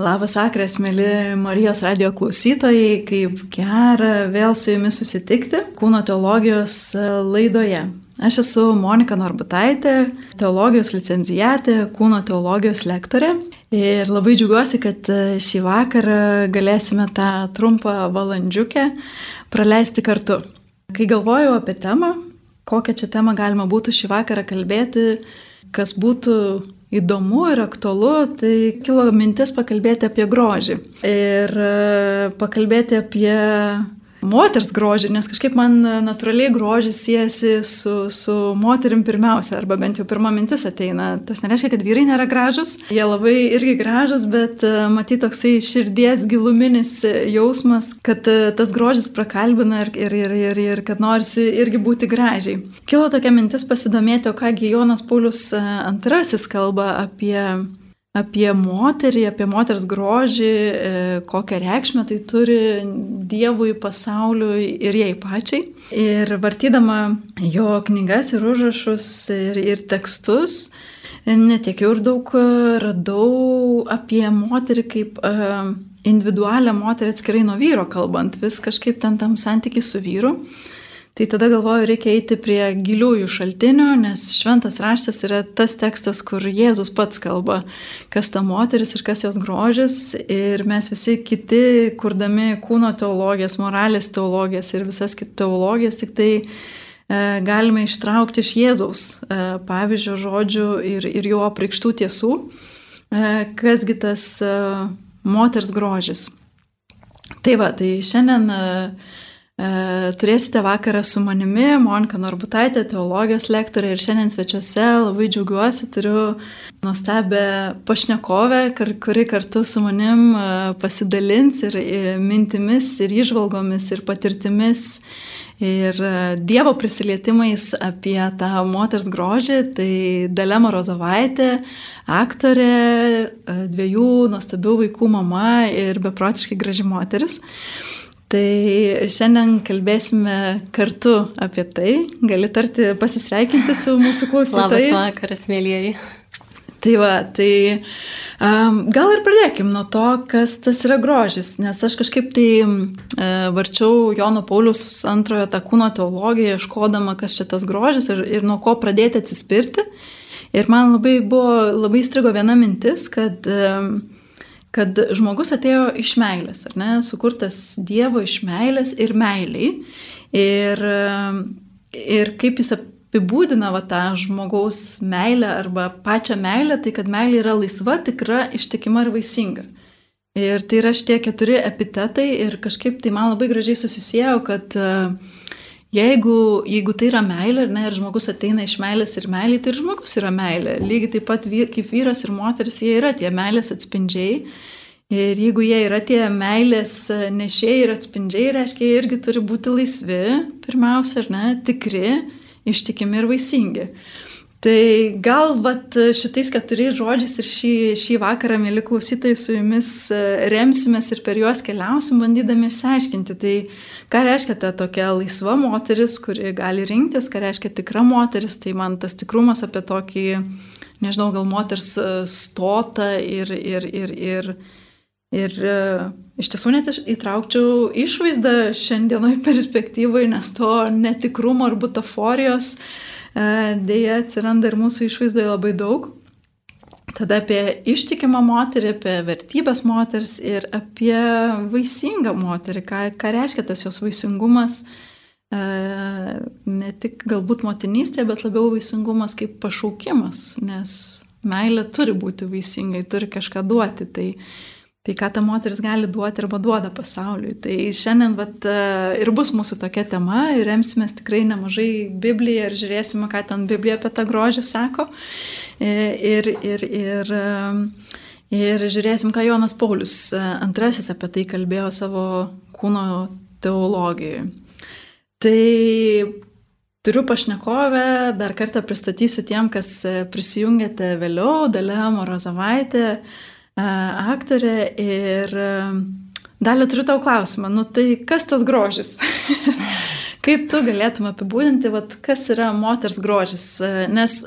Labas vakaras, mėly Marijos radio klausytojai, kaip gera vėl su jumis susitikti kūno teologijos e, laidoje. Aš esu Monika Norbutaitė, teologijos licenzijatė, kūno teologijos lektorė ir labai džiugiuosi, kad e, šį vakarą galėsime tą trumpą valandžiukę praleisti kartu. Kai galvojau apie temą, kokią čia temą galima būtų šį vakarą kalbėti, kas būtų įdomu ir aktualu, tai kilo mintis pakalbėti apie grožį. Ir e, pakalbėti apie moters grožį, nes kažkaip man natūraliai grožis siejasi su, su moterim pirmiausia, arba bent jau pirma mintis ateina. Tas nereiškia, kad vyrai nėra gražus, jie labai irgi gražus, bet e, matyti toksai širdies giluminis jausmas, kad e, tas grožis prakalbina ir, ir, ir, ir, ir kad norisi irgi būti gražiai. Kilo tokia mintis pasidomėti, o kągi Jonas Paulius II e, kalba apie apie moterį, apie moters grožį, e, kokią reikšmę tai turi Dievui, pasauliui ir jai pačiai. Ir vartydama jo knygas ir užrašus ir, ir tekstus, netiekiau ir daug radau apie moterį kaip e, individualią moterį atskirai nuo vyro kalbant, vis kažkaip ten tam santykiai su vyru. Tai tada galvoju, reikia eiti prie giliųjų šaltinių, nes šventas raštas yra tas tekstas, kur Jėzus pats kalba, kas ta moteris ir kas jos grožis. Ir mes visi kiti, kurdami kūno teologijas, moralės teologijas ir visas kitas teologijas, tik tai e, galime ištraukti iš Jėzaus e, pavyzdžio žodžių ir, ir jo apreikštų tiesų, e, kasgi tas moters grožis. Tai va, tai šiandien E, turėsite vakarą su manimi, Monika Norbutaitė, teologijos lektorė ir šiandien svečiuose labai džiaugiuosi, turiu nuostabę pašnekovę, kuri kartu su manim e, pasidalins ir mintimis, ir išvalgomis, ir patirtimis, ir e, Dievo prisilietimais apie tą moters grožį. Tai Dalema Rozovaitė, aktorė, dviejų nuostabių vaikų mama ir beprotiškai graži moteris. Tai šiandien kalbėsime kartu apie tai. Gali tarti pasisveikinti su mūsų klausytojais. Labas vakaras, mėlyjeji. Tai va, tai um, gal ir pradėkim nuo to, kas tas yra grožis, nes aš kažkaip tai uh, varčiau Jono Paulius antrojo tą kūno teologiją, ieškodama, kas čia tas grožis ir, ir nuo ko pradėti atsispirti. Ir man labai buvo, labai strigo viena mintis, kad um, kad žmogus atėjo iš meilės, ar ne, sukurtas Dievo iš meilės ir meiliai. Ir, ir kaip jis apibūdina va, tą žmogaus meilę arba pačią meilę, tai kad meilė yra laisva, tikra, ištikima ir vaisinga. Ir tai yra šitie keturi epitetai ir kažkaip tai man labai gražiai susisėjo, kad uh, Jeigu, jeigu tai yra meilė ne, ir žmogus ateina iš meilės ir meilė, tai ir žmogus yra meilė. Lygiai taip pat vyr, kaip vyras ir moteris, jie yra tie meilės atspindžiai. Ir jeigu jie yra tie meilės nešėjai ir atspindžiai, reiškia, jie irgi turi būti laisvi, pirmiausia, ar ne, tikri, ištikimi ir vaisingi. Tai gal vat, šitais keturiais žodžiais ir šį, šį vakarą, mėly klausytojai, su jumis remsimės ir per juos keliausim, bandydami išsiaiškinti. Tai Ką reiškia ta tokia laisva moteris, kuri gali rinktis, ką reiškia tikra moteris, tai man tas tikrumas apie tokį, nežinau, gal moters e, stotą ir, ir, ir, ir, ir e, iš tiesų net įtraukčiau išvaizdą šiandienoj perspektyvai, nes to netikrumo ir butaforijos e, dėja atsiranda ir mūsų išvaizdoje labai daug. Tada apie ištikimą moterį, apie vertybės moters ir apie vaisingą moterį, ką, ką reiškia tas jos vaisingumas, e, ne tik galbūt motinystė, bet labiau vaisingumas kaip pašaukimas, nes meilė turi būti vaisingai, turi kažką duoti. Tai, tai ką ta moteris gali duoti arba duoda pasauliui. Tai šiandien vat, e, ir bus mūsų tokia tema ir remsimės tikrai nemažai Bibliją ir žiūrėsime, ką ten Biblija apie tą grožį sako. E, ir, ir, ir, e, ir žiūrėsim, ką Jonas Paulius antrasis apie tai kalbėjo savo kūno teologijoje. Tai turiu pašnekovę, dar kartą pristatysiu tiem, kas prisijungėte vėliau, Dalė Morozavaitė, aktorė ir Dalė turiu tau klausimą, nu tai kas tas grožis? Kaip tu galėtum apibūdinti, vat, kas yra moters grožis? Nes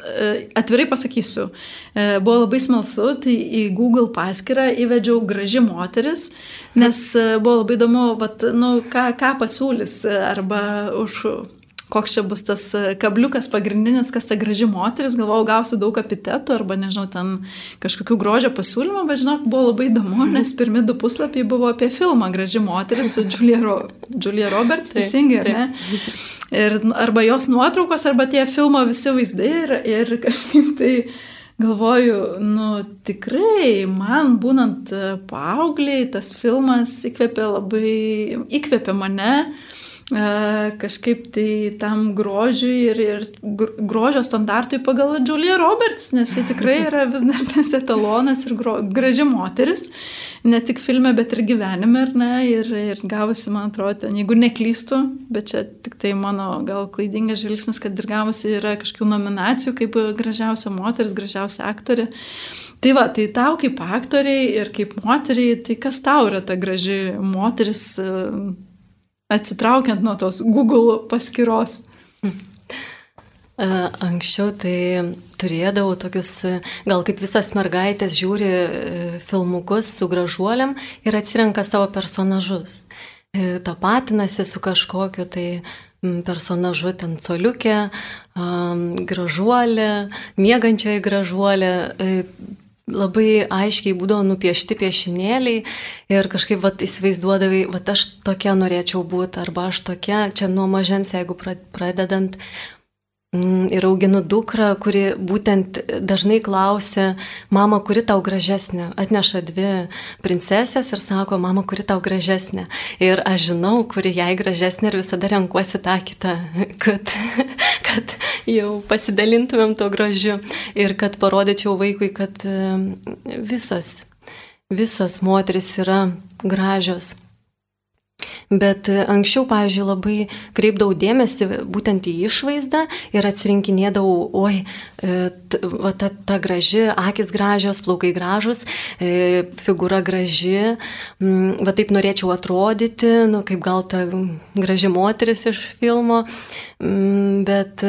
atvirai pasakysiu, buvo labai smalsu, tai į Google paskyrą įvedžiau graži moteris, nes buvo labai įdomu, vat, nu, ką, ką pasiūlys arba už koks čia bus tas e, kabliukas pagrindinis, kas ta graži moteris, galvojau, gausiu daug epitetų arba, nežinau, ten kažkokių grožio pasiūlymų, bet žinok, buvo labai įdomu, mhm. nes pirmi du puslapiai buvo apie filmą Graži moteris su Julia, Ro Julia Roberts, teisingai, ar ne? Ir arba jos nuotraukos, arba tie filmo visi vaizdai ir, ir kažkaip tai galvoju, nu tikrai man būnant paaugliai tas filmas įkvėpė labai, įkvėpė mane kažkaip tai tam grožiui ir, ir grožio standartui pagal Julia Roberts, nes ji tikrai yra vis dar tas etalonas ir gro, graži moteris, ne tik filme, bet ir gyvenime, ar ne, ir, ir gavusi, man atrodo, ten, jeigu neklystu, bet čia tik tai mano gal klaidingas žvilgsnis, kad ir gavusi yra kažkokių nominacijų kaip gražiausia moteris, gražiausia aktorė. Tai va, tai tau kaip aktoriai ir kaip moteriai, tai kas tau yra ta graži moteris atsitraukiant nuo tos Google paskyros? E, anksčiau tai turėdavau tokius, gal kaip visas mergaitės žiūri e, filmukus su gražuoliam ir atsirenka savo personažus. E, tapatinasi su kažkokiu tai personažu ten coliukė, gražuolė, mėgančioji gražuolė, labai aiškiai būdavo nupiešti piešinėliai ir kažkaip vat, įsivaizduodavai, vat aš tokia norėčiau būti arba aš tokia, čia nuo mažens, jeigu pradedant, ir auginu dukrą, kuri būtent dažnai klausia, mama, kuri tau gražesnė. Atneša dvi princesės ir sako, mama, kuri tau gražesnė. Ir aš žinau, kuri jai gražesnė ir visada renkuosi tą kitą, kad, kad jau pasidalintumėm to gražiu ir kad parodyčiau vaikui, kad visos, visos moteris yra gražios. Bet e, anksčiau, pavyzdžiui, labai kreipdavau dėmesį būtent į išvaizdą ir atsirinkinėdavau, oi, e, va, ta, ta graži, akis gražios, plaukai gražus, e, figūra graži, va taip norėčiau atrodyti, nu, kaip gal ta graži moteris iš filmo, bet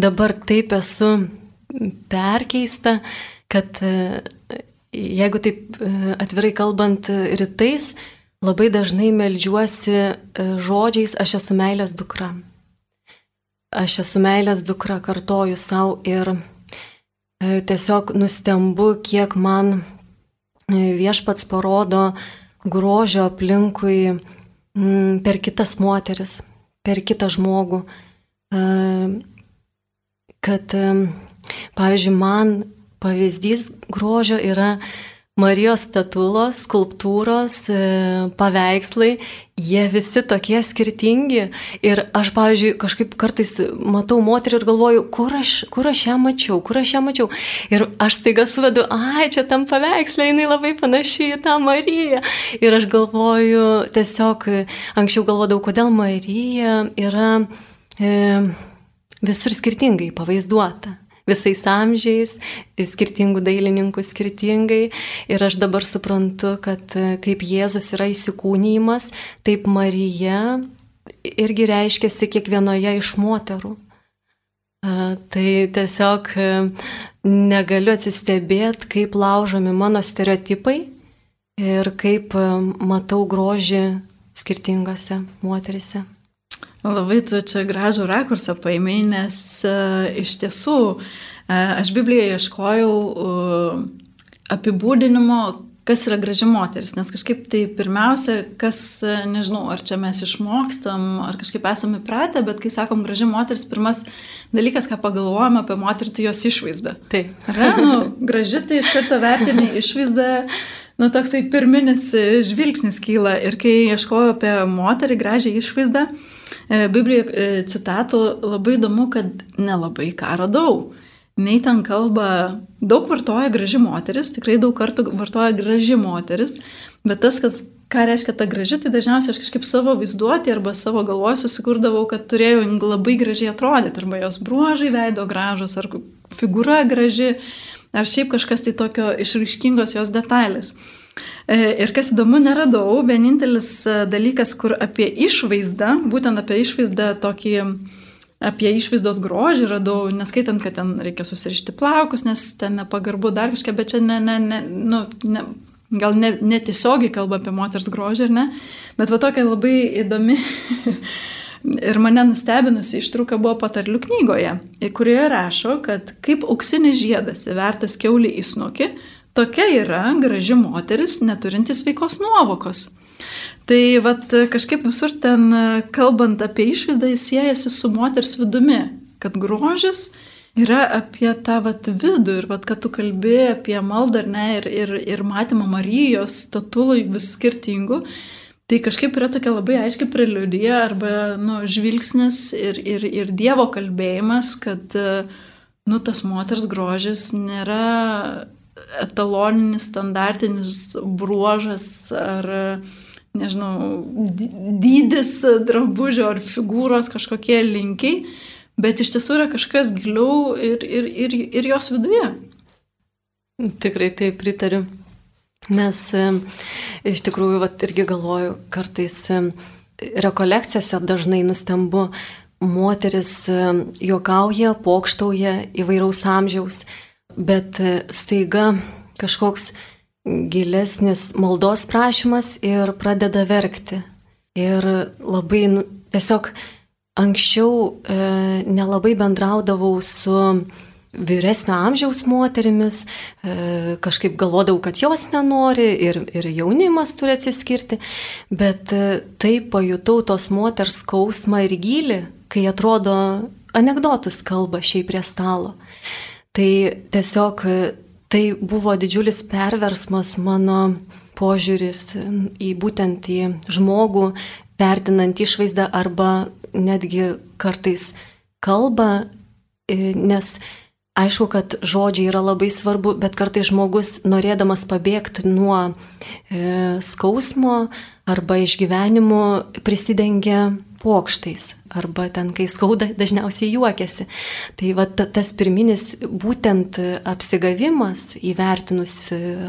dabar taip esu perkeista, kad jeigu taip atvirai kalbant rytais, Labai dažnai melžiuosi e, žodžiais, aš esu meilės dukra. Aš esu meilės dukra, kartoju savo ir e, tiesiog nustembu, kiek man e, viešpats parodo grožio aplinkui per kitas moteris, per kitą žmogų. Kad, pavyzdžiui, man pavyzdys grožio yra Marijos statulos, skulptūros, e, paveikslai, jie visi tokie skirtingi. Ir aš, pavyzdžiui, kažkaip kartais matau moterį ir galvoju, kur aš, kur aš ją mačiau, kur aš ją mačiau. Ir aš staiga suvedu, ai, čia tam paveikslė, jinai labai panaši į tą Mariją. Ir aš galvoju, tiesiog anksčiau galvodavau, kodėl Marija yra e, visur skirtingai pavaizduota visais amžiais, skirtingų dailininkų skirtingai. Ir aš dabar suprantu, kad e, kaip Jėzus yra įsikūnymas, taip Marija irgi reiškiasi kiekvienoje iš moterų. Tai tiesiog e, negaliu atsistebėti, kaip laužomi mano stereotipai ir kaip e, matau grožį skirtingose moterise. Labai tu čia gražų rakursą paėmė, nes uh, iš tiesų uh, aš Biblijoje ieškojau uh, apibūdinimo, kas yra graži moteris, nes kažkaip tai pirmiausia, kas, nežinau, ar čia mes išmokstam, ar kažkaip esame pratę, bet kai sakom graži moteris, pirmas dalykas, ką pagalvojame apie moterį, tai jos išvaizda. Taip. Ar ne, nu, graži tai iš karto vertinė išvaizda. Nu, toksai pirminis žvilgsnis kyla ir kai ieškoju apie moterį gražią išvaizdą, uh, E, Biblijoje e, citatų labai įdomu, kad nelabai ką radau. Nei ten kalba, daug vartoja graži moteris, tikrai daug kartų vartoja graži moteris, bet tas, kas, ką reiškia ta graži, tai dažniausiai aš kažkaip savo vaizduotį arba savo galvoje susikurdavau, kad turėjau labai gražiai atrodyti, arba jos bruožai veido gražus, ar figūra graži. ar šiaip kažkas tai tokio išraiškingos jos detalės. E, ir kas įdomu, neradau, vienintelis e, dalykas, kur apie išvaizdą, būtent apie išvaizdą tokį, apie išvaizdos grožį radau, neskaitant, kad ten reikia susirišti plaukus, nes ten nepagarbu dar kažką, bet čia ne, ne, ne, nu, ne, gal netiesiogiai ne kalba apie moters grožį, ar ne, bet va tokia labai įdomi ir mane nustebinusi ištrauka buvo patarlių knygoje, kurioje rašo, kad kaip auksinis žiedas įvertas keulį į snukį, tokia yra graži moteris, neturintis veikos nuovokos. Tai vat, kažkaip visur ten, kalbant apie išvaizdą, jis siejasi su moters vidumi, kad grožis yra apie tą vat, vidų ir vat, kad tu kalbi apie maldą ne, ir, ir, ir matymą Marijos statulų vis skirtingų. Tai kažkaip yra tokia labai aiški preliudija arba nu, žvilgsnis ir, ir, ir Dievo kalbėjimas, kad nu, tas moters grožis nėra etaloninis, standartinis bruožas ar, nežinau, dydis drabužio ar figūros kažkokie linkiai, bet iš tiesų yra kažkas giliau ir, ir, ir, ir jos viduje. Tikrai taip pritariu. Nes e, iš tikrųjų, vat, irgi galvoju, kartais e, rekolekcijose dažnai nustembu, moteris e, juokauja, pokštauja įvairaus amžiaus, bet e, staiga kažkoks gilesnis maldos prašymas ir pradeda verkti. Ir labai nu, tiesiog anksčiau e, nelabai bendraudavau su vyresnio amžiaus moterimis, e, kažkaip galvodavau, kad jos nenori ir, ir jaunimas turi atsiskirti, bet e, taip pajutau tos moters skausmą ir gilį, kai atrodo anegdotus kalba šiaip prie stalo. Tai tiesiog tai buvo didžiulis perversmas mano požiūris į būtent į žmogų, vertinant išvaizdą arba netgi kartais kalbą, nes aišku, kad žodžiai yra labai svarbu, bet kartais žmogus norėdamas pabėgti nuo e, skausmo arba išgyvenimų prisidengia pokštais arba ten, kai skauda, dažniausiai juokiasi. Tai va tas pirminis būtent apsigavimas, įvertinus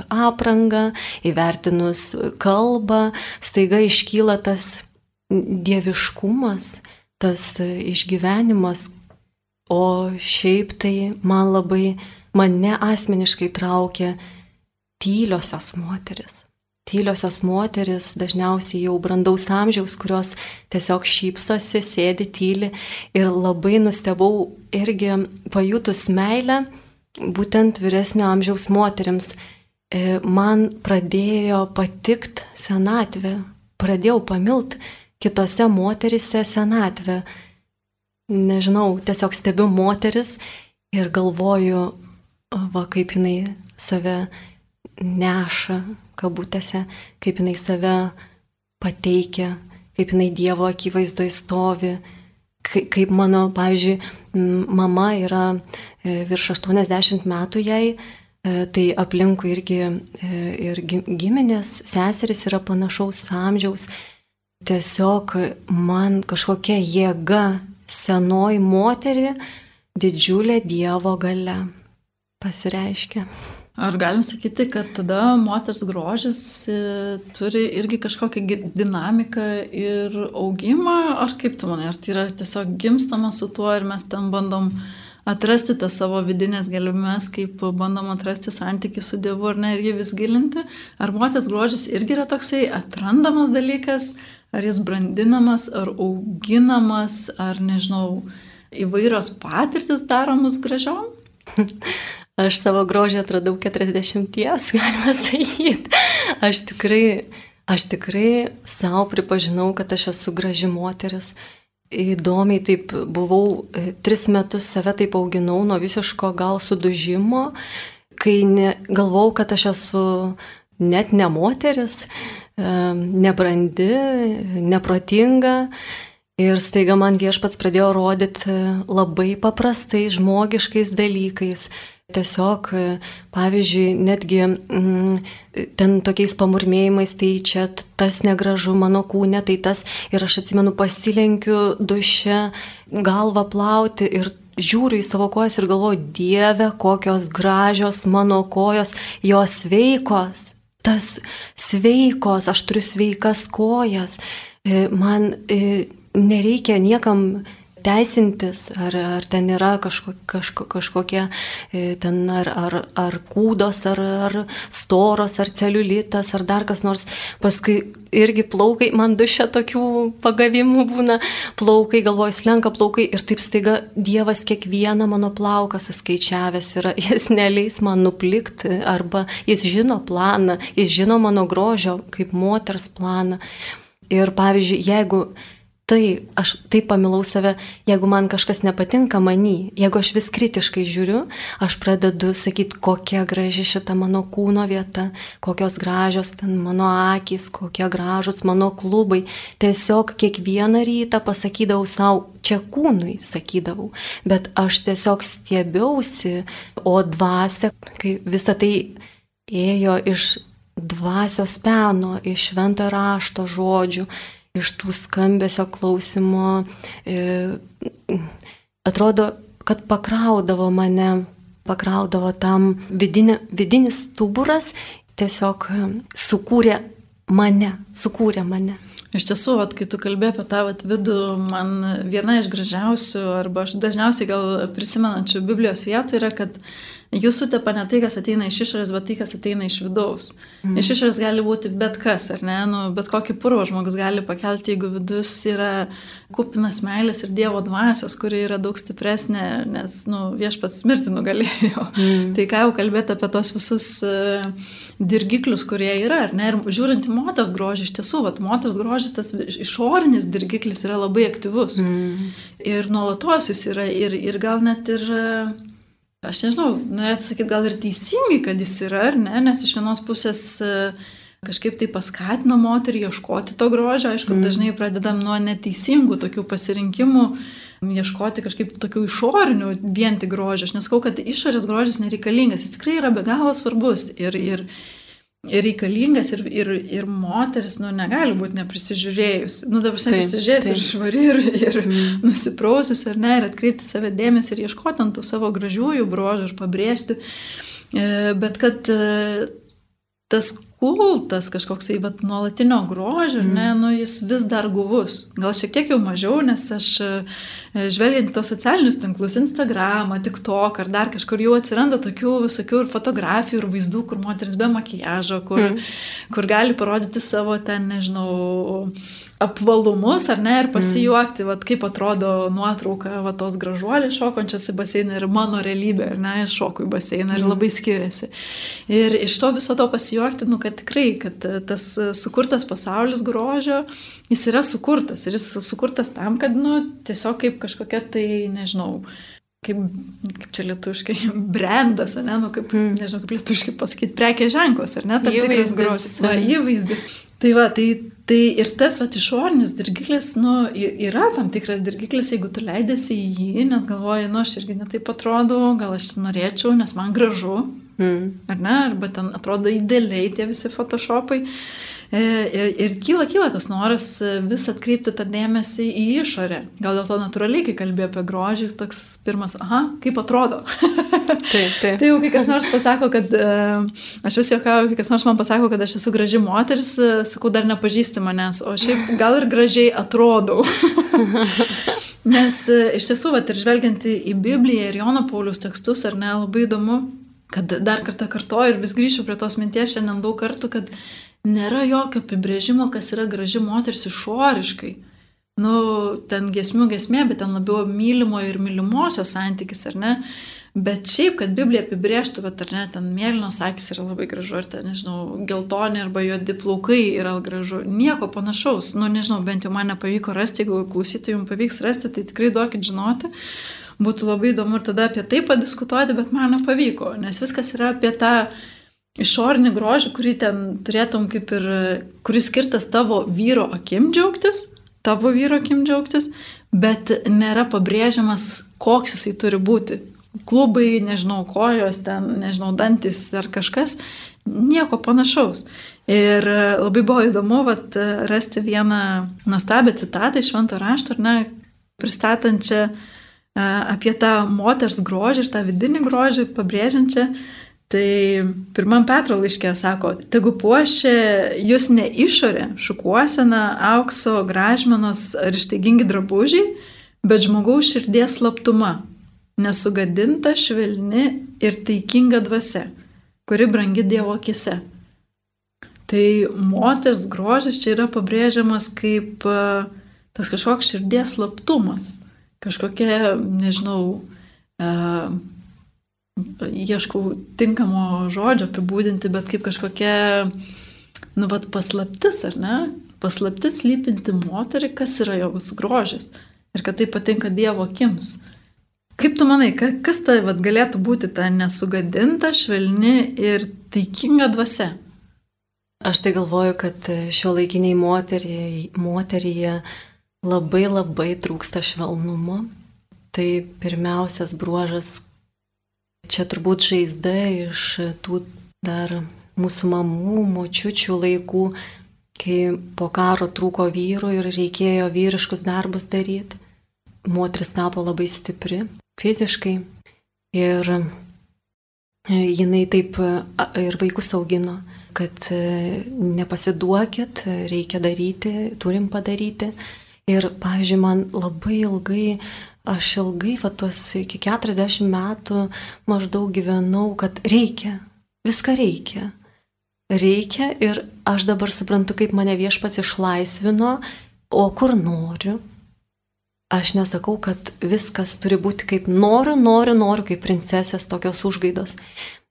aprangą, įvertinus kalbą, staiga iškyla tas dieviškumas, tas išgyvenimas. O šiaip tai man labai, mane asmeniškai traukia tyliosios moteris tyliosios moteris, dažniausiai jau brandaus amžiaus, kurios tiesiog šypsosi, sėdi tyli ir labai nustebau irgi pajutus meilę būtent vyresnio amžiaus moteriams. E, man pradėjo patikt senatvė, pradėjau pamilt kitose moterise senatvę. Nežinau, tiesiog stebiu moteris ir galvoju, va kaip jinai save neša, kabutėse, kaip jinai save pateikia, kaip jinai Dievo akivaizdoje stovi, kaip mano, pavyzdžiui, mama yra e, virš 80 metų jai, e, tai aplinkui irgi e, ir giminės seseris yra panašaus amžiaus. Tiesiog man kažkokia jėga senoji moterį didžiulė Dievo gale pasireiškia. Ar galim sakyti, kad tada moters grožis e, turi irgi kažkokią dinamiką ir augimą, ar kaip tu manai, ar tai yra tiesiog gimstama su tuo ir mes ten bandom atrasti tas savo vidinės gelmes, kaip bandom atrasti santykių su Dievu ar ne ir jį vis gilinti, ar moters grožis irgi yra toksai atrandamas dalykas, ar jis brandinamas, ar auginamas, ar nežinau, įvairios patirtis daromos gražiom? Aš savo grožį atradau 40, galima sakyti. Aš tikrai, aš tikrai savo pripažinau, kad aš esu graži moteris. Įdomiai taip buvau, e, tris metus save taip auginau nuo visiško gal sudužimo, kai ne, galvau, kad aš esu net ne moteris, e, nebrandi, neprotinga. Ir staiga man viešpats pradėjo rodyti labai paprastais, žmogiškais dalykais Tiesiog, pavyzdžiui, netgi mm, ten tokiais pamurmėjimais, tai čia tas negražu mano kūne, tai tas ir aš atsimenu pasilenkiu duše galvą plauti ir žiūriu į savo kojas ir galvoju, Dieve, kokios gražios mano kojos, jos sveikos. Tas sveikos, aš turiu sveikas kojas. E, man e, nereikia niekam teisintis, ar, ar ten yra kažko, kažko, kažkokie e, ten ar, ar, ar kūdos, ar, ar storos, ar celiulitas, ar dar kas nors. Paskui irgi plaukai, man dušia tokių pagavimų būna, plaukai, galvoju, slenka plaukai ir taip staiga Dievas kiekvieną mano plauką suskaičiavęs yra, jis neleis man nuplikti, arba jis žino planą, jis žino mano grožio kaip moters planą. Ir pavyzdžiui, jeigu tai aš taip pamilau save, jeigu man kažkas nepatinka manį, jeigu aš vis kritiškai žiūriu, aš pradedu sakyti, kokia graži šita mano kūno vieta, kokios gražios ten mano akis, kokie gražus mano klubai. Tiesiog kiekvieną rytą pasakydavau savo, čia kūnui sakydavau, bet aš tiesiog stiebiausi, o dvasia, kai visa tai ėjo iš dvasios peno, iš švento rašto žodžių, iš tų skambesio klausimo, e, atrodo, kad pakraudavo mane, pakraudavo tam vidinė, vidinis stuburas, tiesiog e, sukūrė mane, sukūrė mane. Iš tiesų, vat, kai tu kalbė apie tą vat, vidų, man viena iš gražiausių, arba aš dažniausiai gal prisimenančių Biblijos vietų yra, kad uh, Jūs sutepa ne tai, kas ateina iš išorės, bet tai, kas ateina iš vidaus. Mm. Iš išorės gali būti bet kas, ar ne? Nu, bet kokį purvą žmogus gali pakelti, jeigu vidus yra kupinas meilės ir Dievo dvasios, kuri yra daug stipresnė, nes nu, viešpats mirti nugalėjo. Mm. tai ką jau kalbėti apie tos visus uh, dirgiklius, kurie yra, ar ne? Ir žiūrint į moters grožį, iš tiesų, vat, moters grožis, tas išorinis dirgiklis yra labai aktyvus. Mm. Ir nuolatos jis yra, ir, ir gal net ir... Uh, aš nežinau, norėtų sakyti, gal ir teisingai, kad jis yra, ar ne, nes iš vienos pusės e, kažkaip tai paskatina moterį ieškoti to grožio, aišku, mm. dažnai pradedam nuo neteisingų tokių pasirinkimų, ieškoti kažkaip tokių išorinių vien tik grožio. Aš nesakau, kad išorės grožis nereikalingas, jis tikrai yra be galo svarbus ir, ir, ir reikalingas ir, ir, ir moteris, nu, negali būti neprisižiūrėjus. Nu, dabar sakau, prisižiūrėjus ir švari, ir, ir mm. nusiprausus, ar ne, ir atkreipti save dėmesį ir ieškoti ant tų savo gražiųjų brožų ir pabrėžti. E, bet kad e, tas kultas kažkoks tai vat, nuolatinio grožio, mm. ne, nu, jis vis dar guvus. Gal šiek tiek jau mažiau, nes aš žvelgiant tos socialinius tinklus, Instagramą, TikTok ar dar kažkur jau atsiranda tokių visokių ir fotografijų, ir vaizdų, kur moteris be makiažo, kur, mm. kur gali parodyti savo ten, nežinau, apvalumus, ar ne, ir pasijuokti, mm. vat, kaip atrodo nuotrauka, va, tos gražuolės šokančias į baseiną ir mano realybė, ar ne, šoku į baseiną mm. ir labai skiriasi. Ir iš to viso to pasijuokti, nu, kad tikrai, kad tas sukurtas pasaulis grožio, jis yra sukurtas ir jis sukurtas tam, kad, nu, tiesiog kaip kažkokia tai, nežinau, kaip, kaip čia lietuškai, brandas, ne, nu, kaip, mm. nežinau, kaip lietuškai pasakyti, prekės ženklas, ar ne, tam tikras grožis, įvaizdis. Tai va, tai Tai ir tas va išorinis dirgiklis, nu, yra tam tikras dirgiklis, jeigu tu leidėsi į jį, nes galvoji, nu, aš irgi netaip atrodau, gal aš norėčiau, nes man gražu, mm. ar ne, arba ten atrodo idealiai tie visi photoshopai. E, ir, ir kyla, kyla tas noras vis atkreipti tą dėmesį į išorę. Gal dėl to natūraliai, kai kalbėjai apie grožį, toks pirmas, aha, kaip atrodo. Taip, taip. tai jau kai kas nors pasako, kad e, aš vis juokauju, kai kas nors man pasako, kad aš esu graži moteris, e, sakau, dar nepažįsti manęs, o šiaip gal ir gražiai atrodau. Nes iš tiesų, va, ir žvelgiant į Bibliją ir Jono Paulius tekstus, ar ne, labai įdomu, kad dar kartą kartoju ir vis grįšiu prie tos minties šiandien daug kartų, kad nėra jokio apibrėžimo, kas yra graži moteris išoriškai. Nu, ten gesmių gesmė, bet ten labiau mylimojo ir mylimosios santykis, ar ne? Bet šiaip, kad Biblija apibrėžtų, bet ar ne, ten mėlynos akis yra labai gražu, ar ten, nežinau, geltoni arba juodi plaukai yra gražu. Nieko panašaus. Nu, nežinau, bent jau man nepavyko rasti, jeigu klausytojai jums pavyks rasti, tai tikrai duokit žinoti. Būtų labai įdomu ir tada apie tai padiskutuoti, bet man nepavyko, nes viskas yra apie tą išorinį grožį, kurį ten turėtum kaip ir, kuris skirtas tavo vyro akim džiaugtis, tavo vyro akim džiaugtis, bet nėra pabrėžiamas, koks jisai turi būti. Klubai, nežinau, kojos, ten, nežinau, dantis ar kažkas, nieko panašaus. Ir labai buvo įdomu vat, rasti vieną nuostabią citatą iš Švento rašto, ar ne, pristatančią apie tą moters grožį ir tą vidinį grožį pabrėžiančią. Tai pirmam Petro laiškė sako, tegu puošia jūs ne išorė, šukuosena, aukso, gražmenos ar ištaigingi drabužiai, bet žmogaus širdies slaptuma, nesugadinta, švelni ir taikinga dvasia, kuri brangi Dievo akise. Tai moters grožis čia yra pabrėžiamas kaip uh, tas kažkoks širdies slaptumas, kažkokia, nežinau, uh, ieškau tinkamo žodžio apibūdinti, bet kaip kažkokia, nu, vad paslaptis, ar ne? Paslaptis lypinti moterį, kas yra jos grožis ir kad tai patinka Dievo akims. Kaip tu manai, kas tai vat, galėtų būti ta nesugadinta, švelni ir taikinga dvasia? Aš tai galvoju, kad šio laikiniai moteryje, moteryje labai labai trūksta švelnumo. Tai pirmiausias bruožas, čia turbūt žaizda iš tų dar mūsų mamų, močiučių laikų, kai po karo trūko vyrų ir reikėjo vyriškus darbus daryti. Moteris tapo labai stipri fiziškai ir jinai taip ir vaikus augino, kad nepasiduokit, reikia daryti, turim padaryti. Ir, pavyzdžiui, man labai ilgai, aš ilgai, va tuos iki 40 metų maždaug gyvenau, kad reikia, viską reikia. Reikia ir aš dabar suprantu, kaip mane viešpats išlaisvino, o kur noriu. Aš nesakau, kad viskas turi būti kaip noriu, noriu, noriu, kaip princesės tokios užgaidos.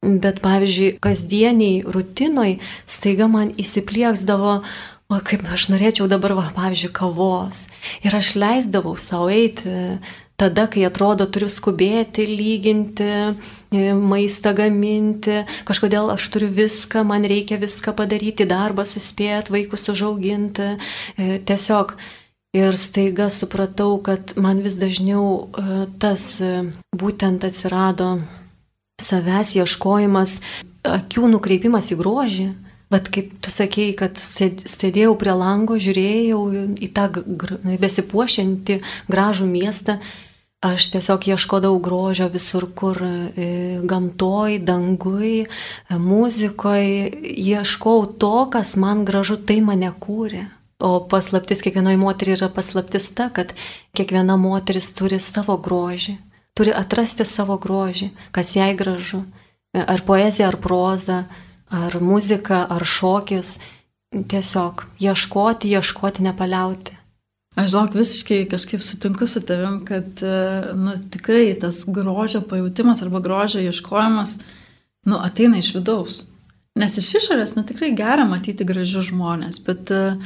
Bet, pavyzdžiui, kasdieniai rutinoj staiga man įsiplieksdavo, o kaip aš norėčiau dabar, va, pavyzdžiui, kavos. Ir aš leisdavau savo eiti tada, kai atrodo turiu skubėti, lyginti, e, maistą gaminti, kažkodėl aš turiu viską, man reikia viską padaryti, darbą suspėti, vaikus užauginti. E, tiesiog. Ir staiga supratau, kad man vis dažniau e, tas būtent atsirado savęs ieškojimas, akių nukreipimas į grožį. Bet kaip tu sakėjai, kad sėdėjau prie lango, žiūrėjau į tą besipuošiantį gražų miestą, aš tiesiog ieškodavau grožio visur, kur e, gamtoj, dangui, e, muzikoje, ieškau to, kas man gražu, tai mane kūrė. O paslaptis kiekvienoje moteriai yra paslaptis ta, kad kiekviena moteris turi savo grožį, turi atrasti savo grožį, kas jai gražu. E, ar poezija, ar proza, ar muzika, ar šokis. Tiesiog ieškoti, ieškoti, nepaliauti. Aš žinok, visiškai kažkaip sutinku su tavim, kad nu, tikrai tas grožio pajūtimas arba grožio ieškojimas nu, ateina iš vidaus. Nes iš išorės nu, tikrai gera matyti gražius žmonės, bet uh,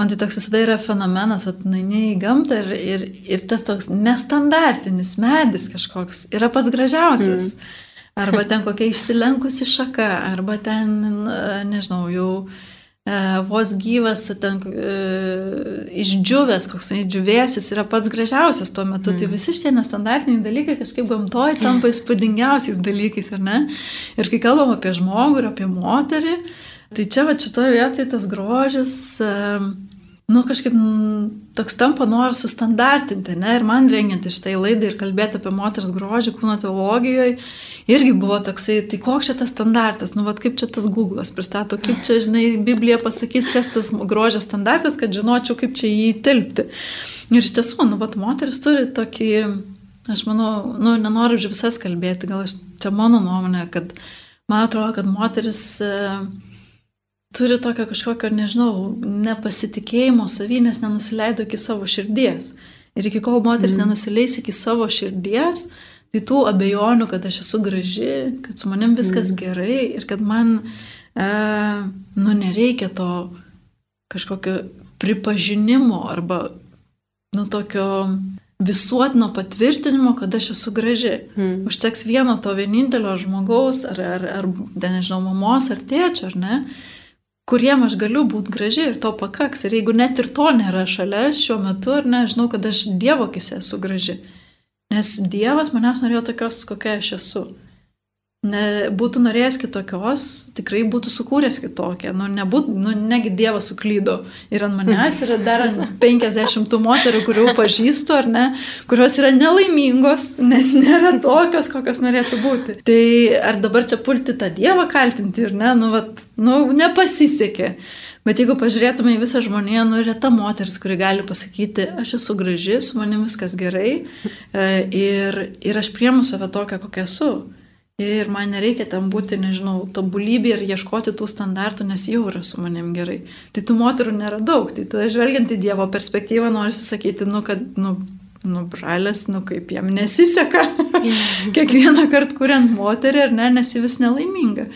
man tai toks visada yra fenomenas, kad naini į gamtą ir, ir, ir tas toks nestandartinis medis kažkoks yra pats gražiausias. Mm. Arba ten kokia išsilenkusi šaka, arba ten, nežinau, jau e, vos gyvas, ten e, išdžiūvęs, koks išdžiūvėsis yra pats gražiausias tuo metu. Tai mm. Tai visi šitie nestandartiniai dalykai kažkaip gamtoje tampa įspūdingiausiais dalykais, ar ne? Ir kai kalbam apie žmogų ir apie moterį, tai čia va šitoje vietoje tas grožis... Uh, nu, kažkaip toks tampa noras sustandartinti, ne, ir man rengiant iš tai laidai ir kalbėti apie moters grožį kūno teologijoje, irgi buvo toksai, tai koks čia tas standartas, nu, vad kaip čia tas Google'as pristato, kaip čia, žinai, Biblija pasakys, kas tas grožio standartas, kad žinočiau, kaip čia jį įtilpti. Ir iš tiesų, nu, vad moteris turi tokį, aš manau, nu, nenoriu už visas kalbėti, gal aš, čia mano nuomonė, kad man atrodo, kad moteris... Uh, turi tokio kažkokio, nežinau, nepasitikėjimo savy, nes nenusileido iki savo širdies. Ir iki kol moteris mm. nenusileis iki savo širdies, tai tų abejonių, kad aš esu graži, kad su manim viskas mm. gerai ir kad man, e, nu, nereikia to kažkokio pripažinimo arba, nu, tokio visuotino patvirtinimo, kad aš esu graži. Mm. Užteks vieno to vienintelio žmogaus, ar, ar, ar, ar nežinau, mamos ar tėčio, ar ne, kuriem aš galiu būti graži ir to pakaks. Ir jeigu net ir to nėra šalia šiuo metu, ar ne, žinau, kad aš Dievo akise esu graži. Nes Dievas manęs norėjo tokios, kokia aš esu. ne, būtų norėjęs kitokios, tikrai būtų sukūręs kitokią. Nu, nebūt, nu, negi Dievas suklydo. Ir ant manęs yra dar 50 moterų, kurių pažįstu, ar ne, kurios yra nelaimingos, nes nėra tokios, kokios norėtų būti. Tai ar dabar čia pulti tą Dievą kaltinti ir ne, nu, vat, nu nepasisekė. Bet jeigu pažiūrėtume į visą žmoniją, nu yra ta moteris, kuri gali pasakyti, aš esu graži, su manim viskas gerai e, ir, ir aš priemu save tokią, kokia esu. Ir man nereikia ten būti, nežinau, tobulybė ir ieškoti tų standartų, nes jau yra su manim gerai. Tai tų moterų nėra daug. Tai tada žvelgiant į Dievo perspektyvą, noriu sakyti, nu, kad, nu, nu, bralės, nu, kaip jam nesiseka. Kiekvieną kartą kuriant moterį, ar ne, nes ji vis nelaiminga.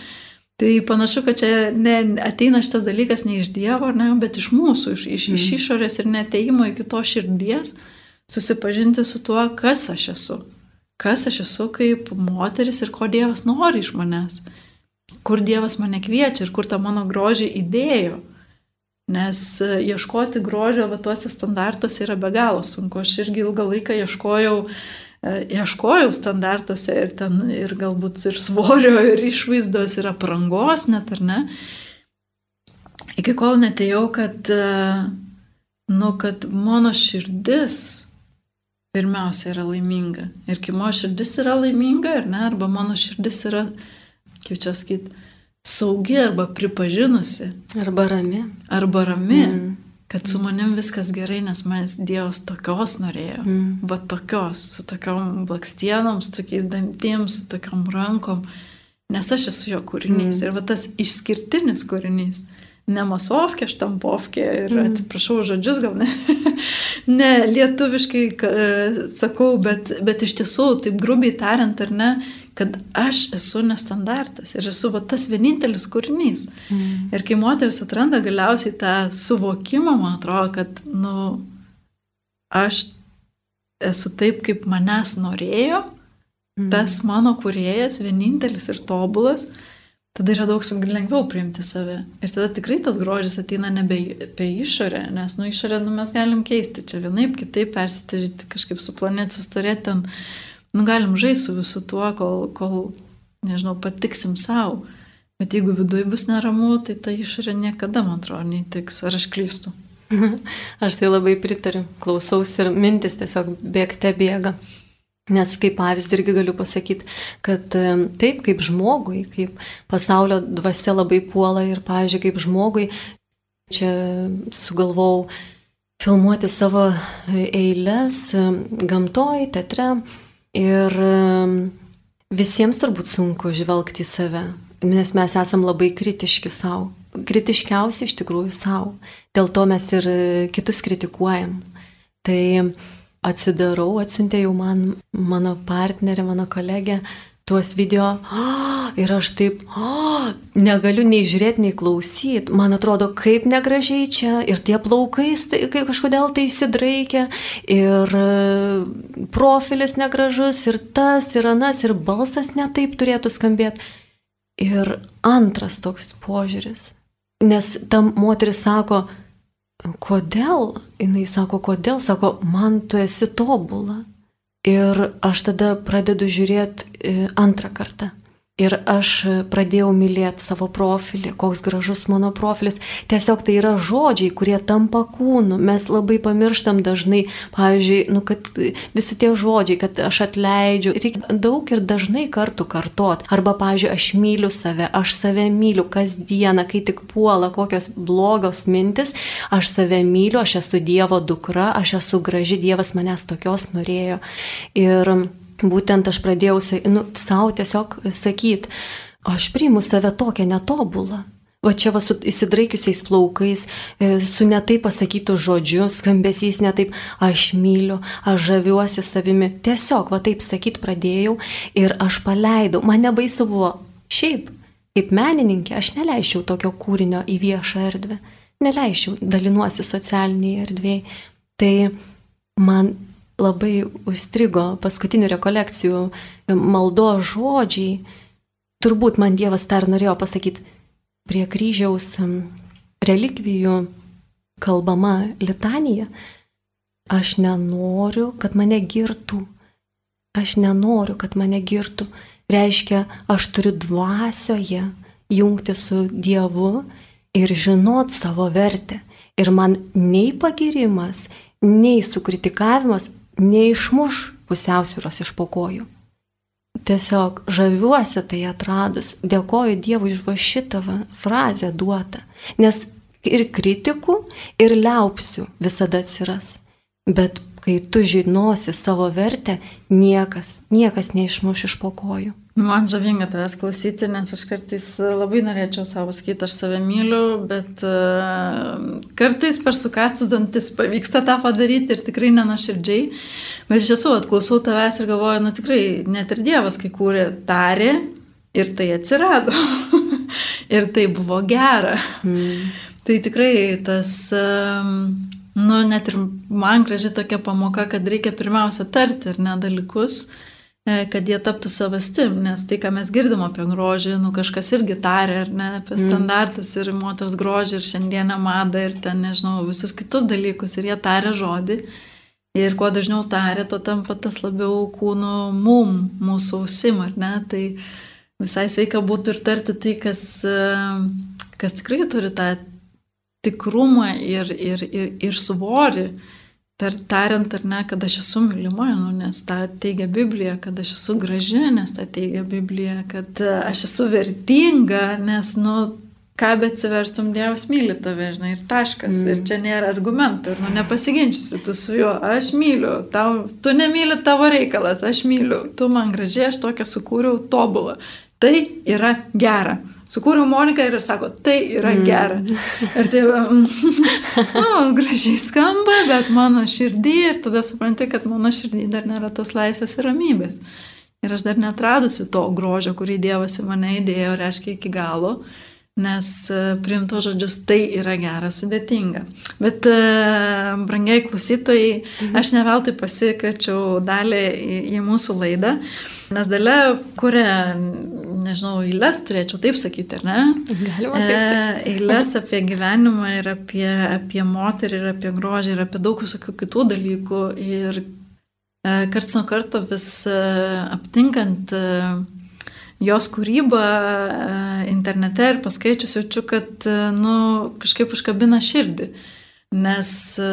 Tai panašu, kad čia ne, ateina šitas dalykas ne iš Dievo, ne, bet iš mūsų, iš, iš, iš išorės ir neteimo iki to širdies, susipažinti su tuo, kas aš esu. Kas aš esu kaip moteris ir ko Dievas nori iš manęs. Kur Dievas mane kviečia ir kur tą mano grožį įdėjo. Nes e, ieškoti grožio va tuose standartuose yra be galo sunku. Aš irgi ilgą laiką ieškojau E, ieškojau standartuose ir ten ir galbūt ir svorio, ir išvaizdos, ir aprangos net, ar ne. Iki kol netėjau, kad, e, nu, kad mano širdis pirmiausia yra laiminga. Ir kai mano širdis yra laiminga, ar ne, arba mano širdis yra, kaip čia sakyti, saugi arba pripažinusi. Arba rami. Arba rami. Mm kad su manim viskas gerai, nes manęs Dievas tokios norėjo. Mm. Va tokios, su tokiom blakstienom, su tokiais dantim, su tokiom rankom. Nes aš esu jo kūrinys. Mm. Ir va tas išskirtinis kūrinys. Ne masovkė, štampovkė ir mm. atsiprašau žodžius, gal ne, ne lietuviškai sakau, bet, bet iš tiesų, taip grubiai tariant, ar ne, kad aš esu nestandartas ir esu va, tas vienintelis kūrinys. Mm. Ir kai moteris atranda galiausiai tą suvokimą, man atrodo, kad, nu, aš esu taip, kaip manęs norėjo, mm. tas mano kuriejas, vienintelis ir tobulas, tada yra daug lengviau priimti save. Ir tada tikrai tas grožis ateina nebe apie išorę, nes nu išorę nu, mes galim keisti, čia vienaip, kitaip persitažyti, kažkaip su planet sustorėti ten nu, galim žaisti su visu tuo, kol, kol nežinau, patiksim savo. Bet jeigu viduje bus neramu, tai ta išorė niekada, man atrodo, neįtiks. Ar aš klystu? Aš tai labai pritariu. Klausausi ir mintis tiesiog bėgte bėga. Nes kaip pavyzdį irgi galiu pasakyti, kad taip kaip žmogui, kaip pasaulio dvasia labai puola ir, pavyzdžiui, kaip žmogui, čia sugalvojau filmuoti savo eilės gamtoj, teatre, Ir visiems turbūt sunku žvelgti į save, nes mes esam labai kritiški savo. Kritiškiausi iš tikrųjų savo. Dėl to mes ir kitus kritikuojam. Tai atsidarau, atsiuntė jau man mano partnerė, mano kolegė tuos video oh, ir aš taip oh, negaliu nei žiūrėti, nei klausyti. Man atrodo, kaip negražiai čia ir tie plaukai tai, kažkodėl tai įsidraikia ir e, profilis negražus ir tas ir anas ir balsas netaip turėtų skambėti. Ir antras toks požiūris. Nes tam moteris sako, kodėl? Jis sako, kodėl? Sako, man tu esi tobula. Ir aš tada pradedu žiūrėti e, antrą kartą. Ir aš pradėjau mylėti savo profilį, koks gražus mano profilis. Tiesiog tai yra žodžiai, kurie tampa kūnu. Mes labai pamirštam dažnai, pavyzdžiui, nu, kad visi tie žodžiai, kad aš atleidžiu, reikia daug ir dažnai kartų kartot. Arba, pavyzdžiui, aš myliu save, aš save myliu kasdieną, kai tik puola kokios blogos mintis, aš save myliu, aš esu Dievo dukra, aš esu graži, Dievas manęs tokios norėjo. Ir būtent aš pradėjau nu, savo tiesiog sakyti, aš priimu save tokią netobulą. Va čia va su įsidraikiusiais plaukais, e, su netai pasakytų žodžiu, skambesys netaip, aš myliu, aš žaviuosi savimi. Tiesiog va taip sakyti pradėjau ir aš paleidau. Man nebaisu buvo. Šiaip, kaip menininkė, aš neleičiau tokio kūrinio į viešą erdvę. Neleičiau, dalinuosi socialiniai erdvėjai. Tai man labai užstrigo paskutinių rekolekcijų maldo žodžiai. Turbūt man Dievas dar norėjo pasakyti, prie kryžiaus relikvijų kalbama litanija, aš nenoriu, kad mane girtų. Aš nenoriu, kad mane girtų, reiškia, aš turiu dvasioje jungti su Dievu ir žinot savo vertę. Ir man nei pagirimas, nei sukritikavimas neišmuš pusiausvyros iš pokojų. Tiesiog žaviuosi tai atradus, dėkoju Dievui už va šitą frazę duotą, nes ir kritikų, ir liaupsių visada atsiras. Bet kai tu žinosi savo vertę, niekas, niekas neišmuš iš pokojų. Man žavinga tavęs klausyti, nes aš kartais labai norėčiau savo sakyti, aš save myliu, bet uh, kartais per sukastus dantis pavyksta tą padaryti ir tikrai nenaširdžiai. Bet iš tiesų, atklausau tavęs ir galvoju, nu tikrai, net ir Dievas, kai kūrė, tarė ir tai atsirado. ir tai buvo gera. Mm. Tai tikrai tas... Uh, nu, net ir man graži tokia pamoka, kad reikia pirmiausia tarti ir ne dalykus, e, kad jie taptų savastim, nes tai, ką mes girdim apie grožį, nu kažkas irgi tarė, ar ne, apie mm. standartus ir moters grožį ir šiandieną madą ir ten, nežinau, visus kitus dalykus ir jie tarė žodį. Ir kuo dažniau tarė, to tampa tas labiau kūnų mum, mūsų ausim, ar ne? Tai visai sveika būtų ir tarti tai, kas, e, kas tikrai turi tą tikrumą ir, ir, ir, ir svorį, tar, tariant ar ne, kad aš esu mylima, nu, nes tą teigia Biblija, kad aš esu graži, nes tą teigia Biblija, kad aš esu vertinga, nes, nu, ką bet atsiverstum, Dievas myli tave, žinai, ir taškas. Mm. Ir čia nėra argumentų, ir nu nepasiginčysi tu su juo, aš myliu, tau, tu nemyli tavo reikalas, aš myliu, tu man gražiai, aš tokią sukūriau tobulą. Tai yra gera. Sukūriau Moniką ir sako, tai yra mm. gera. Ir tai, nu, gražiai skamba, bet mano širdį ir tada supranti, kad mano širdį dar nėra tos laisvės ir ramybės. Ir aš dar netradusi to grožio, kurį Dievas į mane įdėjo, reiškia iki galo nes e, priimto žodžius tai yra gera, sudėtinga. Bet, e, brangiai klausytojai, mhm. aš ne veltui pasikviečiau dalį į, į mūsų laidą, nes dalė kuria, nežinau, eilės, turėčiau taip sakyti, ar ne? Galima taip e, sakyti. Eilės apie gyvenimą ir apie, apie moterį ir apie grožį ir apie daug visokių kitų dalykų. Ir karts nuo karto vis aptinkant jos kūrybą e, internete ir paskaičius jaučiu, kad e, nu, kažkaip užkabina širdį. Nes, e,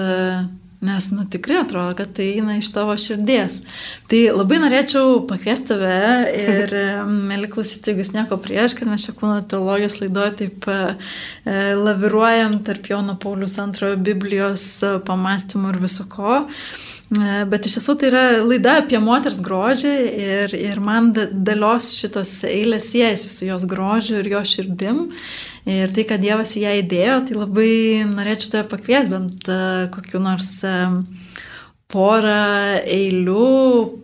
nes nu, tikrai atrodo, kad tai eina iš tavo širdies. Tai labai norėčiau pakviesti tave ir, mėly klausytojai, jūs nieko prieš, kad mes čia kūno teologijos laidoje taip laviruojam tarp Jono Paulius antrojo Biblijos pamastymų ir viso ko. E, bet iš tiesų tai yra laida apie moters grožį ir, ir man dalios šitos eilės siejasi su jos grožiu ir jo širdim. Ir tai, kad Dievas į ją įdėjo, tai labai norėčiau tave pakvies bent e, kokiu nors e, porą eilių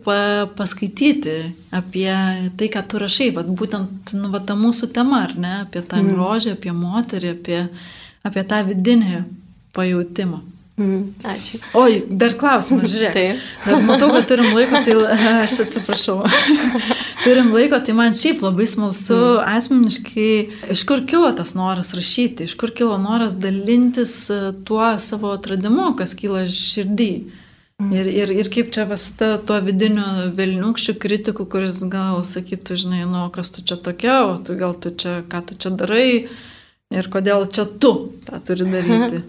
pa, paskaityti apie tai, ką tu rašai, vat, būtent nu, vat, ta mūsų tema, ar ne, apie tą mm. grožį, apie moterį, apie, apie tą vidinį pajūtimą. Mm, ačiū. Oi, dar klausimas, žiūrėk. Taip. Dar matau, kad turim laiko, tai aš atsiprašau. turim laiko, tai man šiaip labai smalsu mm. asmeniškai, iš kur kilo tas noras rašyti, iš kur kilo noras dalintis e, tuo savo atradimu, kas kyla širdį. Mm. Ir, ir, ir kaip čia su ta, tuo vidiniu velniukščiu kritiku, kuris gal sakytų, žinai, nu, kas tu čia tokia, o tu gal tu čia, ką tu čia darai ir kodėl čia tu tą turi daryti.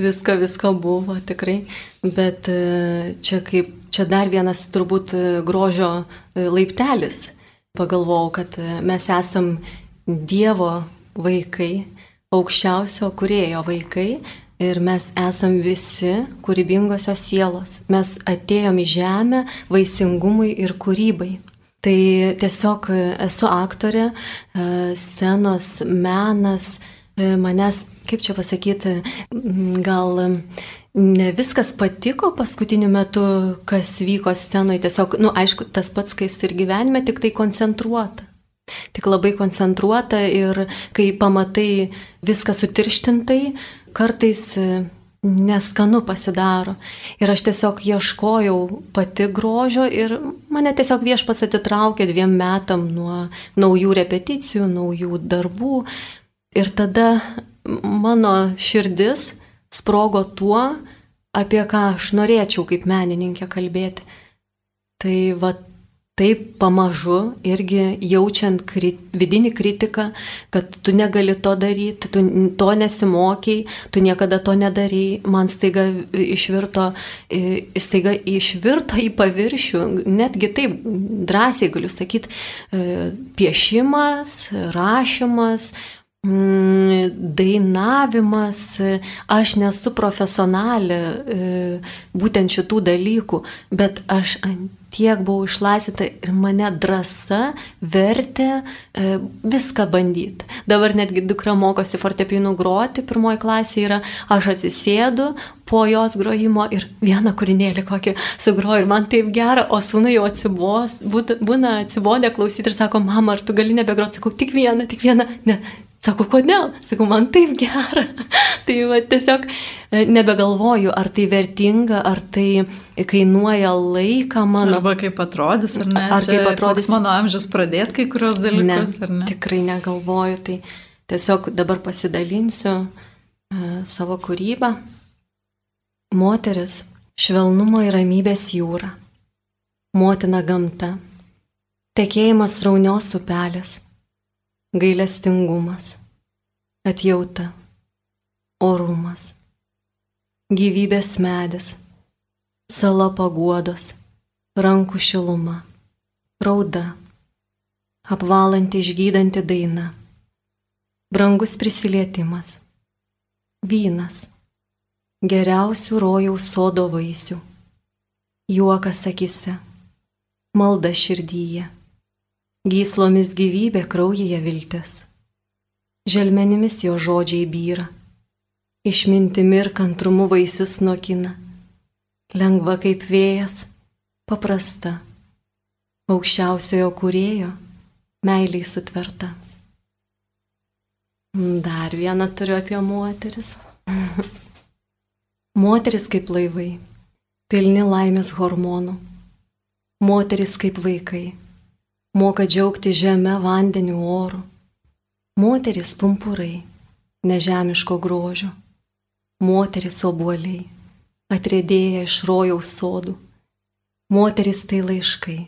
Visko, visko buvo tikrai, bet e, čia kaip, čia dar vienas turbūt e, grožio e, laiptelis. Pagalvojau, kad mes esam Dievo vaikai, aukščiausio kurėjo vaikai ir mes esam visi kūrybingosios sielos. Mes atėjom į žemę vaisingumui ir kūrybai. Tai tiesiog esu aktorė, scenos menas manęs kaip čia pasakyti, gal ne viskas patiko paskutiniu metu, kas vyko scenoje. Tiesiog, na, nu, aišku, tas pats, kas ir gyvenime, tik tai koncentruota. Tik labai koncentruota ir kai pamatai viską sutirštintai, kartais e, neskanu pasidaro. Ir aš tiesiog ieškojau pati grožio ir mane tiesiog viešpas atitraukė dviem metam nuo naujų repeticijų, naujų darbų. Ir tada mano širdis sprogo tuo, apie ką aš norėčiau kaip menininkė kalbėti. Tai va taip pamažu irgi jaučiant kri, vidinį kritiką, kad tu negali to daryti, tu to nesimokiai, tu niekada to nedarai, man staiga išvirto, staiga išvirto į paviršių, netgi taip drąsiai galiu sakyti, e, piešimas, rašymas, dainavimas, aš nesu profesionalė e, būtent šitų dalykų, bet aš tiek buvau išlaisvita ir mane drąsa vertė e, viską bandyti. Dabar netgi dukra mokosi fortepinų groti, pirmoji klasė yra, aš atsisėdu po jos grojimo ir vieną kūrinėlį kokį sugroju ir man taip gera, o sūnui jau atsibos, būna atsibodę klausyti ir sako, mama, ar tu gali nebegroti, sakau, tik vieną, tik vieną, ne, Sako, kodėl? Sakau, man taip gera. tai va, tiesiog e, nebegalvoju, ar tai vertinga, ar tai kainuoja laiką mano. Arba kaip atrodys, ar ne? Ar kaip atrodys mano amžius pradėti kai kurios dalykus, ne, ar ne? Tikrai negalvoju, tai tiesiog dabar pasidalinsiu uh, savo kūrybą. Moteris - švelnumo ir ramybės jūra. Motina gamta. Tekėjimas raunios upelės gailestingumas, atjauta, orumas, gyvybės medis, sala paguodos, rankų šiluma, rauda, apvalanti išgydanti daina, brangus prisilietimas, vynas, geriausių rojaus sodo vaisių, juokas akise, malda širdyje Gyslomis gyvybė kraujyje viltis. Želmenimis jo žodžiai byra. Išmintimi ir kantrumu vaisius nokina. Lengva kaip vėjas, paprasta. Aukščiausiojo kurėjo, meiliai sutverta. Dar vieną turiu apie moteris. moteris kaip laivai, pilni laimės hormonų. Moteris kaip vaikai moka džiaugti žemę, vandeniu, oru. Moteris pumpurai, nežemiško grožio. Moteris obuoliai, atrėdėję iš rojaus sodų. Moteris tai laiškai,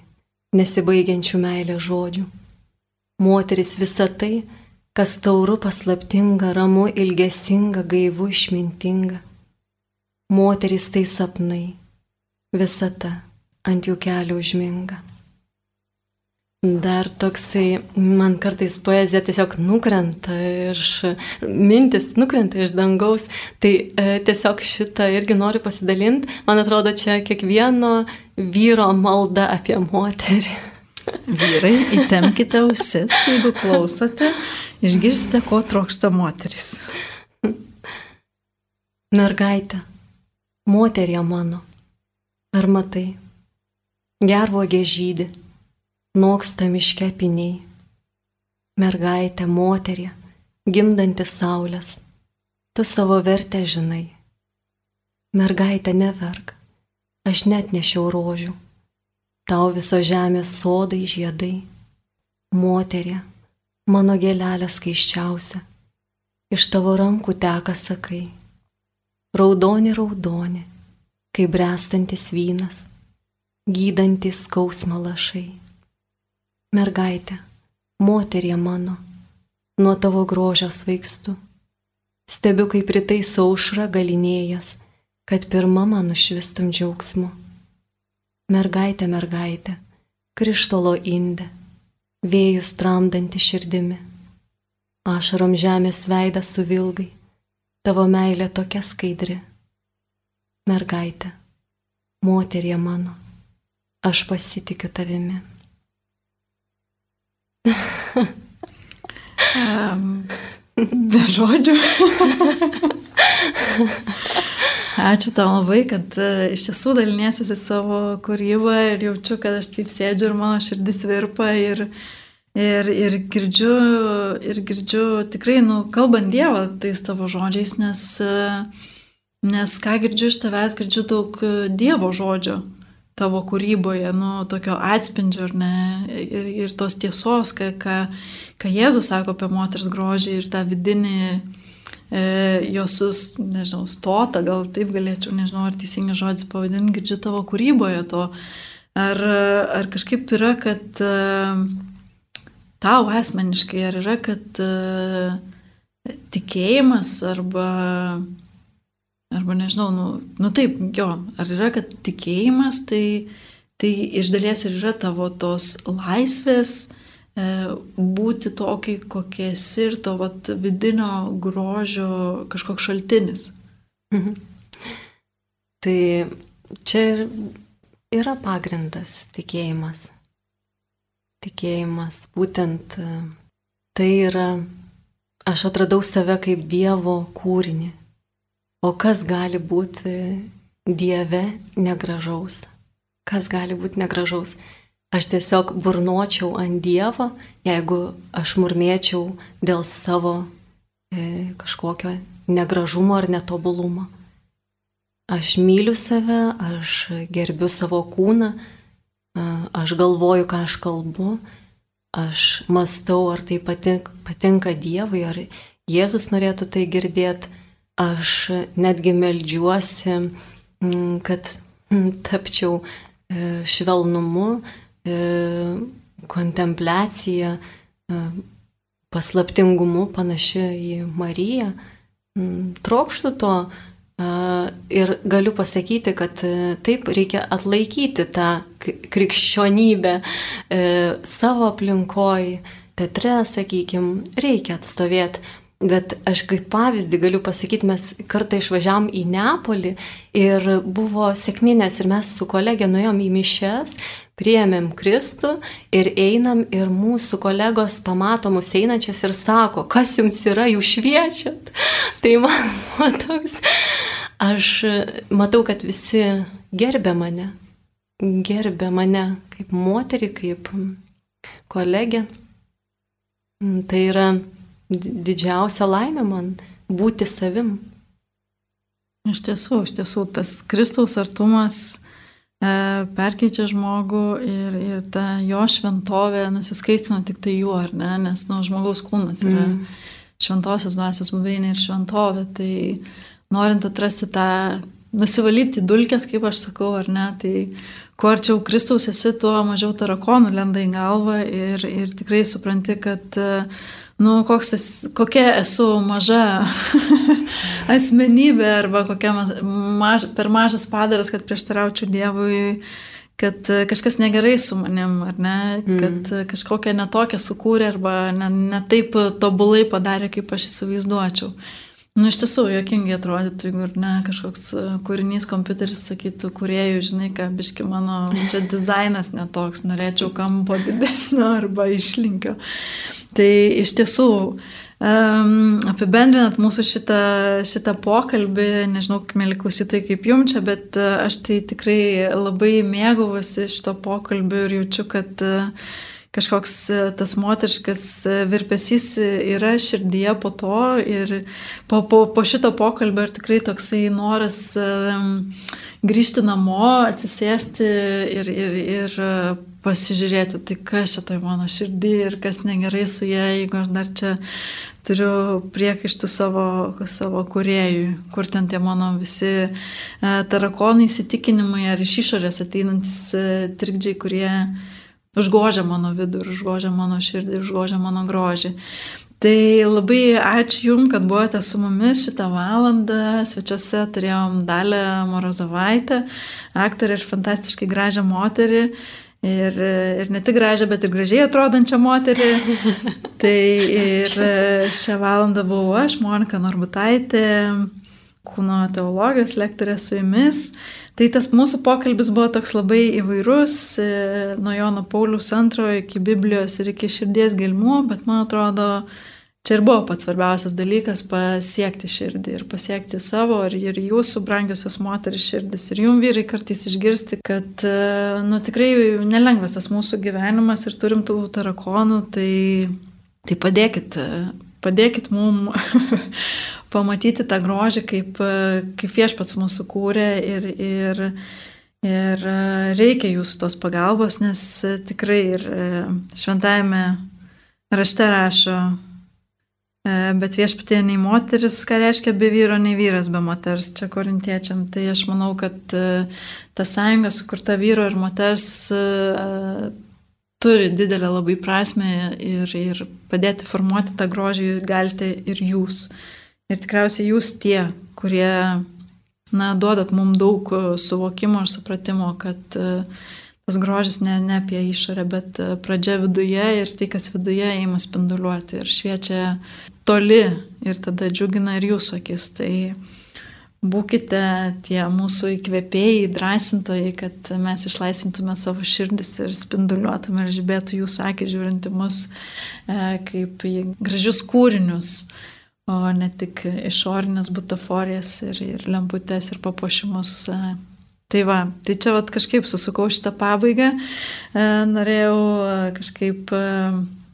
nesibaigiančių meilė žodžių. Moteris visa tai, kas tauru paslaptinga, ramu, ilgesinga, gaivu, išmintinga. Moteris tai sapnai, visata ant jų kelių užminga. Dar toksai, man kartais poezija tiesiog nukrenta iš, mintis nukrenta iš dangaus, tai e, tiesiog šitą irgi noriu pasidalinti. Man atrodo, čia kiekvieno vyro malda apie moterį. Vyrai, įtemkite ausis, jeigu klausote, išgirsite, ko trokšta moteris. Mergaitė, moterie mano, ar matai, gervogė žydė noksta miškepiniai. Mergaitė, moterė, gimdanti saulės, tu savo vertę žinai. Mergaitė, neverk, aš net nešiau rožių, tau viso žemės sodai žiedai. Moterė, mano gėlelė skaiščiausia, iš tavo rankų teka sakai. Raudoni, raudoni, kaip brestantis vynas, gydantis skausmą lašai mergaitė, moterie mano, nuo tavo grožio svaigstu. Stebiu, kaip rytai saušra galinėjas, kad pirmą man nušvistum džiaugsmu. Mergaitė, mergaitė, krištolo indė, vėjus tramdanti širdimi. Ašarom žemės veidas suvilgai, tavo meilė tokia skaidri. Mergaitė, moterie mano, aš pasitikiu tavimi um, be žodžių. Ačiū tau labai, kad uh, iš tiesų daliniesi savo kūrybą ir jaučiu, kad aš taip sėdžiu ir mano širdis virpa ir, ir, ir, girdžiu, ir girdžiu tikrai, nu, kalbant Dievą tais tavo žodžiais, nes, uh, nes ką girdžiu iš tavęs, girdžiu daug Dievo žodžio tavo kūryboje, nu, tokio atspindžio, ar ne, ir, ir tos tiesos, ką, ką, ką Jėzus sako apie moters grožį ir tą vidinį e, jos, nežinau, stotą, gal taip galėčiau, nežinau, ar teisingas žodis pavadinti, girdžiu tavo kūryboje to, Ar, ar kažkaip yra, kad tau asmeniškai, ar yra, kad tikėjimas arba, arba nežinau, nu, nu taip, jo, ar yra, kad tikėjimas tai, tai iš dalies ir yra tavo tos laisvės, E, būti tokį, kokie esi ir to vat, vidinio grožio kažkoks šaltinis. Mhm. Tai čia ir yra pagrindas tikėjimas. Tikėjimas, būtent e, tai yra, aš atradau save kaip Dievo kūrinį. O kas gali būti Dieve negražaus? Kas gali būti negražaus? Aš tiesiog burnočiau ant Dievo, jeigu aš murmėčiau dėl savo e, kažkokio negražumo ar netobulumo. Aš myliu save, aš gerbiu savo kūną, aš galvoju, ką aš kalbu, aš mastau, ar tai patink, patinka Dievui, ar Jėzus norėtų tai girdėti. Aš netgi melžiuosi, kad tapčiau e, švelnumu, E, kontempliacija, e, paslaptingumu panaši į Mariją. Mm, trokštų to ir galiu pasakyti, kad taip reikia atlaikyti tą krikščionybę savo aplinkoje, teatre, sakykime, reikia atstovėti Bet aš kaip pavyzdį galiu pasakyti, mes kartą išvažiavam į Neapolį ir buvo sėkminės ir mes su kolegė nuėjom į mišes, priėmėm Kristų ir einam ir mūsų kolegos pamato mus einančias ir sako, kas jums yra, jūs šviečiat. Tai man, man toks, aš matau, kad visi gerbė mane, gerbė mane kaip moterį, kaip kolegė. Tai yra didžiausia laimė man būti savim. Iš tiesų, iš tiesų, tas Kristaus artumas e, perkeičia žmogų ir, ir ta jo šventovė nusiskaistina tik tai juo, ar ne, nes nu, žmogaus kūnas yra mm. šventosios dvasios buveinė ir šventovė, tai norint atrasti tą, nusivalyti dulkės, kaip aš sakau, ar ne, tai kuo arčiau Kristaus esi, tuo mažiau tarakonų lenda į galvą ir, ir tikrai supranti, kad uh, nu, koks, kokia esu maža asmenybė arba kokia maž, per mažas padaras, kad prieštaraučiau Dievui, kad kažkas negerai su manim, ar ne, mm. kad kažkokią netokią sukūrė arba ne, ne taip tobulai padarė, kaip aš įsivaizduočiau. Nu, iš tiesų, jokingai atrodytų, jeigu ir ne kažkoks kūrinys kompiuteris sakytų, kuriejų, žinai, ką biški mano čia dizainas netoks, norėčiau kampo didesnio arba išlinkio. Tai iš tiesų, um, apibendrinant mūsų šitą, šitą pokalbį, nežinau, mėly klausytojai, kaip jums čia, bet uh, aš tai tikrai labai mėgaujuosi šito pokalbio ir jaučiu, kad uh, kažkoks tas moteriškas virpesys yra širdyje po to ir po, po, po šito pokalbio ir tikrai toksai noras grįžti namo, atsisėsti ir, ir, ir pasižiūrėti, tai kas čia toj mano širdį ir kas negerai su ją, jeigu aš dar čia turiu priekaištų savo, savo kuriejui, kur ten tie mano visi e, tarakonai įsitikinimai ar iš išorės ateinantis e, trikdžiai, kurie užgožia mano vidų užgožia mano širdį, užgožia mano grožį. Tai labai ačiū Jums, kad buvote su mumis šitą valandą. Svečiuose turėjom Dalę Morozovaitę, aktorę ir fantastiškai gražią moterį. Ir, ir ne tik gražią, bet ir gražiai atrodančią moterį. tai ir šią valandą buvau aš, Monika Norbutaitė, kūno teologijos lektorė su jumis. Tai tas mūsų pokalbis buvo toks labai įvairus, e, nuo Jono Paulius II iki Biblijos ir iki širdies gelmų, bet man atrodo, Čia ir buvo pats svarbiausias dalykas - pasiekti širdį ir pasiekti savo ir, ir jūsų brangiosios moteris širdis. Ir jum vyrai kartais išgirsti, kad, e, nu, tikrai nelengvas tas mūsų gyvenimas ir turim tų tarakonų, tai, tai padėkit, padėkit mum pamatyti tą grožį, kaip, kaip viešpats mūsų kūrė ir, ir, ir reikia jūsų tos pagalbos, nes tikrai ir šventajame rašte rašo, bet viešpatie nei moteris, ką reiškia be vyro, nei vyras be moters, čia korintiečiam. Tai aš manau, kad ta sąjunga sukurta vyro ir moters turi didelę labai prasme ir, ir padėti formuoti tą grožį galite ir jūs. Ir tikriausiai jūs tie, kurie, na, duodat mums daug suvokimo ir supratimo, kad tas grožis ne, ne apie išorę, bet pradžia viduje ir tai, kas viduje eima spinduliuoti ir šviečia toli ir tada džiugina ir jūsų akis. Tai būkite tie mūsų įkvėpėjai, drąsintojai, kad mes išlaisintume savo širdis ir spinduliuotume ir žibėtų jūsų akį žiūrinti mus e, kaip į gražius kūrinius, o ne tik išorinės butaforijas ir, ir lemputės ir papuošimus. E. Tai va, tai čia vat kažkaip susukau šitą pabaigą, e, norėjau kažkaip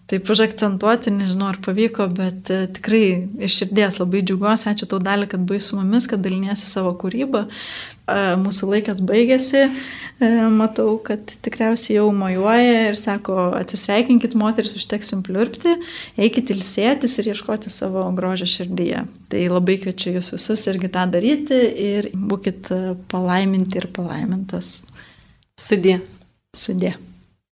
taip užakcentuoti, nežinau ar pavyko, bet e, tikrai iš širdies labai džiaugiuosi, ačiū tau dalį, kad buvai su mumis, kad daliniesi savo kūrybą. E, mūsų laikas baigėsi, e, matau, kad tikriausiai jau mojuoja ir sako, atsisveikinkit moteris, užteks jums pliurpti, eikit ilsėtis ir ieškoti savo grožio širdyje. Tai labai kviečiu jūs visus irgi tą daryti ir būkit palaiminti ir palaimintas. Sudė. Sudė.